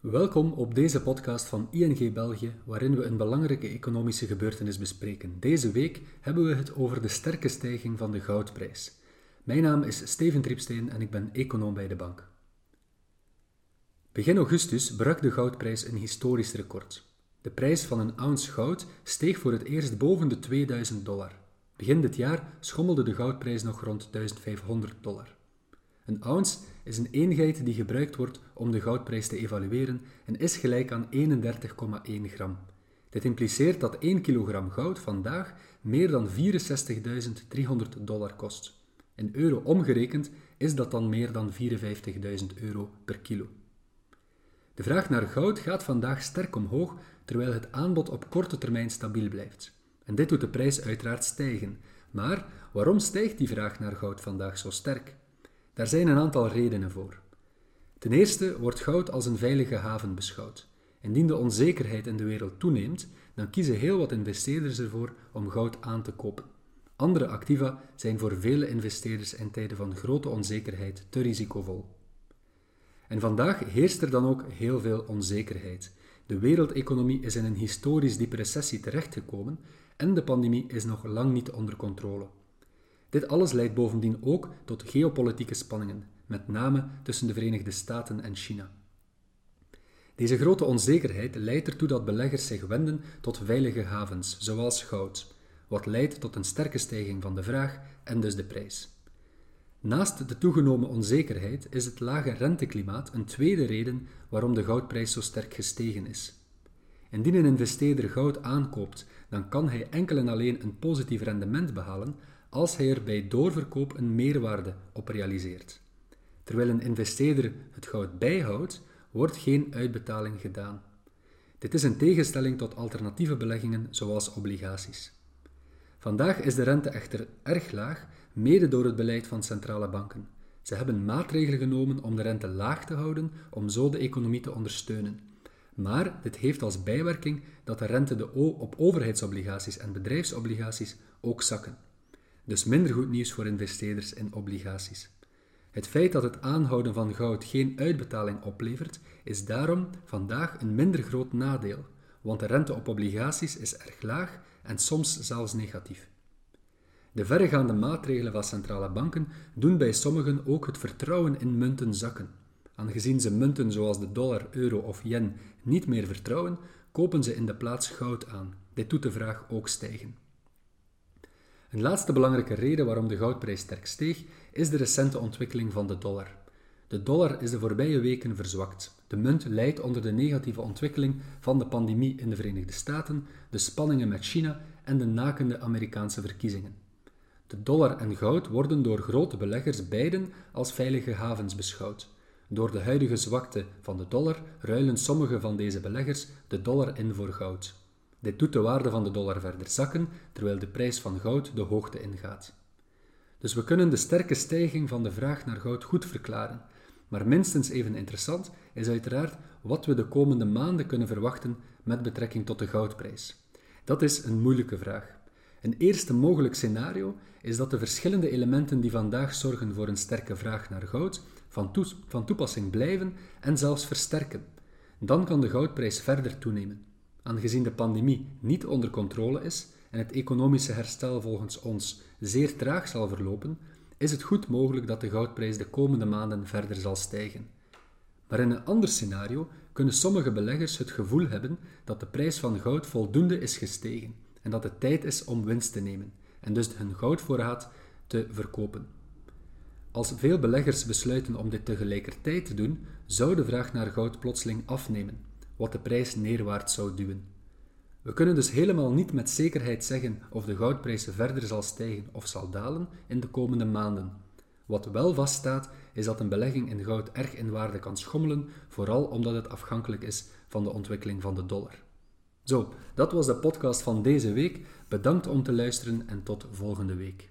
Welkom op deze podcast van ING België, waarin we een belangrijke economische gebeurtenis bespreken. Deze week hebben we het over de sterke stijging van de goudprijs. Mijn naam is Steven Triepsteen en ik ben econoom bij de bank. Begin augustus brak de goudprijs een historisch record. De prijs van een ounce goud steeg voor het eerst boven de 2000 dollar. Begin dit jaar schommelde de goudprijs nog rond 1500 dollar. Een ounce is een eenheid die gebruikt wordt om de goudprijs te evalueren en is gelijk aan 31,1 gram. Dit impliceert dat 1 kilogram goud vandaag meer dan 64.300 dollar kost. In euro omgerekend is dat dan meer dan 54.000 euro per kilo. De vraag naar goud gaat vandaag sterk omhoog, terwijl het aanbod op korte termijn stabiel blijft. En dit doet de prijs uiteraard stijgen. Maar waarom stijgt die vraag naar goud vandaag zo sterk? Daar zijn een aantal redenen voor. Ten eerste wordt goud als een veilige haven beschouwd. Indien de onzekerheid in de wereld toeneemt, dan kiezen heel wat investeerders ervoor om goud aan te kopen. Andere activa zijn voor vele investeerders in tijden van grote onzekerheid te risicovol. En vandaag heerst er dan ook heel veel onzekerheid. De wereldeconomie is in een historisch diepe recessie terechtgekomen en de pandemie is nog lang niet onder controle. Dit alles leidt bovendien ook tot geopolitieke spanningen, met name tussen de Verenigde Staten en China. Deze grote onzekerheid leidt ertoe dat beleggers zich wenden tot veilige havens, zoals goud, wat leidt tot een sterke stijging van de vraag en dus de prijs. Naast de toegenomen onzekerheid is het lage renteklimaat een tweede reden waarom de goudprijs zo sterk gestegen is. Indien een investeerder goud aankoopt, dan kan hij enkel en alleen een positief rendement behalen als hij er bij doorverkoop een meerwaarde op realiseert. Terwijl een investeerder het goud bijhoudt, wordt geen uitbetaling gedaan. Dit is in tegenstelling tot alternatieve beleggingen zoals obligaties. Vandaag is de rente echter erg laag, mede door het beleid van centrale banken. Ze hebben maatregelen genomen om de rente laag te houden, om zo de economie te ondersteunen. Maar dit heeft als bijwerking dat de rente de op overheidsobligaties en bedrijfsobligaties ook zakken. Dus minder goed nieuws voor investeerders in obligaties. Het feit dat het aanhouden van goud geen uitbetaling oplevert, is daarom vandaag een minder groot nadeel, want de rente op obligaties is erg laag en soms zelfs negatief. De verregaande maatregelen van centrale banken doen bij sommigen ook het vertrouwen in munten zakken. Aangezien ze munten zoals de dollar, euro of yen niet meer vertrouwen, kopen ze in de plaats goud aan. Dit doet de vraag ook stijgen. Een laatste belangrijke reden waarom de goudprijs sterk steeg, is de recente ontwikkeling van de dollar. De dollar is de voorbije weken verzwakt. De munt leidt onder de negatieve ontwikkeling van de pandemie in de Verenigde Staten, de spanningen met China en de nakende Amerikaanse verkiezingen. De dollar en goud worden door grote beleggers beiden als veilige havens beschouwd. Door de huidige zwakte van de dollar ruilen sommige van deze beleggers de dollar in voor goud. Dit doet de waarde van de dollar verder zakken, terwijl de prijs van goud de hoogte ingaat. Dus we kunnen de sterke stijging van de vraag naar goud goed verklaren. Maar minstens even interessant is uiteraard wat we de komende maanden kunnen verwachten met betrekking tot de goudprijs. Dat is een moeilijke vraag. Een eerste mogelijk scenario is dat de verschillende elementen die vandaag zorgen voor een sterke vraag naar goud van, van toepassing blijven en zelfs versterken. Dan kan de goudprijs verder toenemen. Aangezien de pandemie niet onder controle is en het economische herstel volgens ons zeer traag zal verlopen, is het goed mogelijk dat de goudprijs de komende maanden verder zal stijgen. Maar in een ander scenario kunnen sommige beleggers het gevoel hebben dat de prijs van goud voldoende is gestegen en dat het tijd is om winst te nemen en dus hun goudvoorraad te verkopen. Als veel beleggers besluiten om dit tegelijkertijd te doen, zou de vraag naar goud plotseling afnemen wat de prijs neerwaarts zou duwen. We kunnen dus helemaal niet met zekerheid zeggen of de goudprijs verder zal stijgen of zal dalen in de komende maanden. Wat wel vaststaat, is dat een belegging in goud erg in waarde kan schommelen, vooral omdat het afhankelijk is van de ontwikkeling van de dollar. Zo, dat was de podcast van deze week. Bedankt om te luisteren en tot volgende week.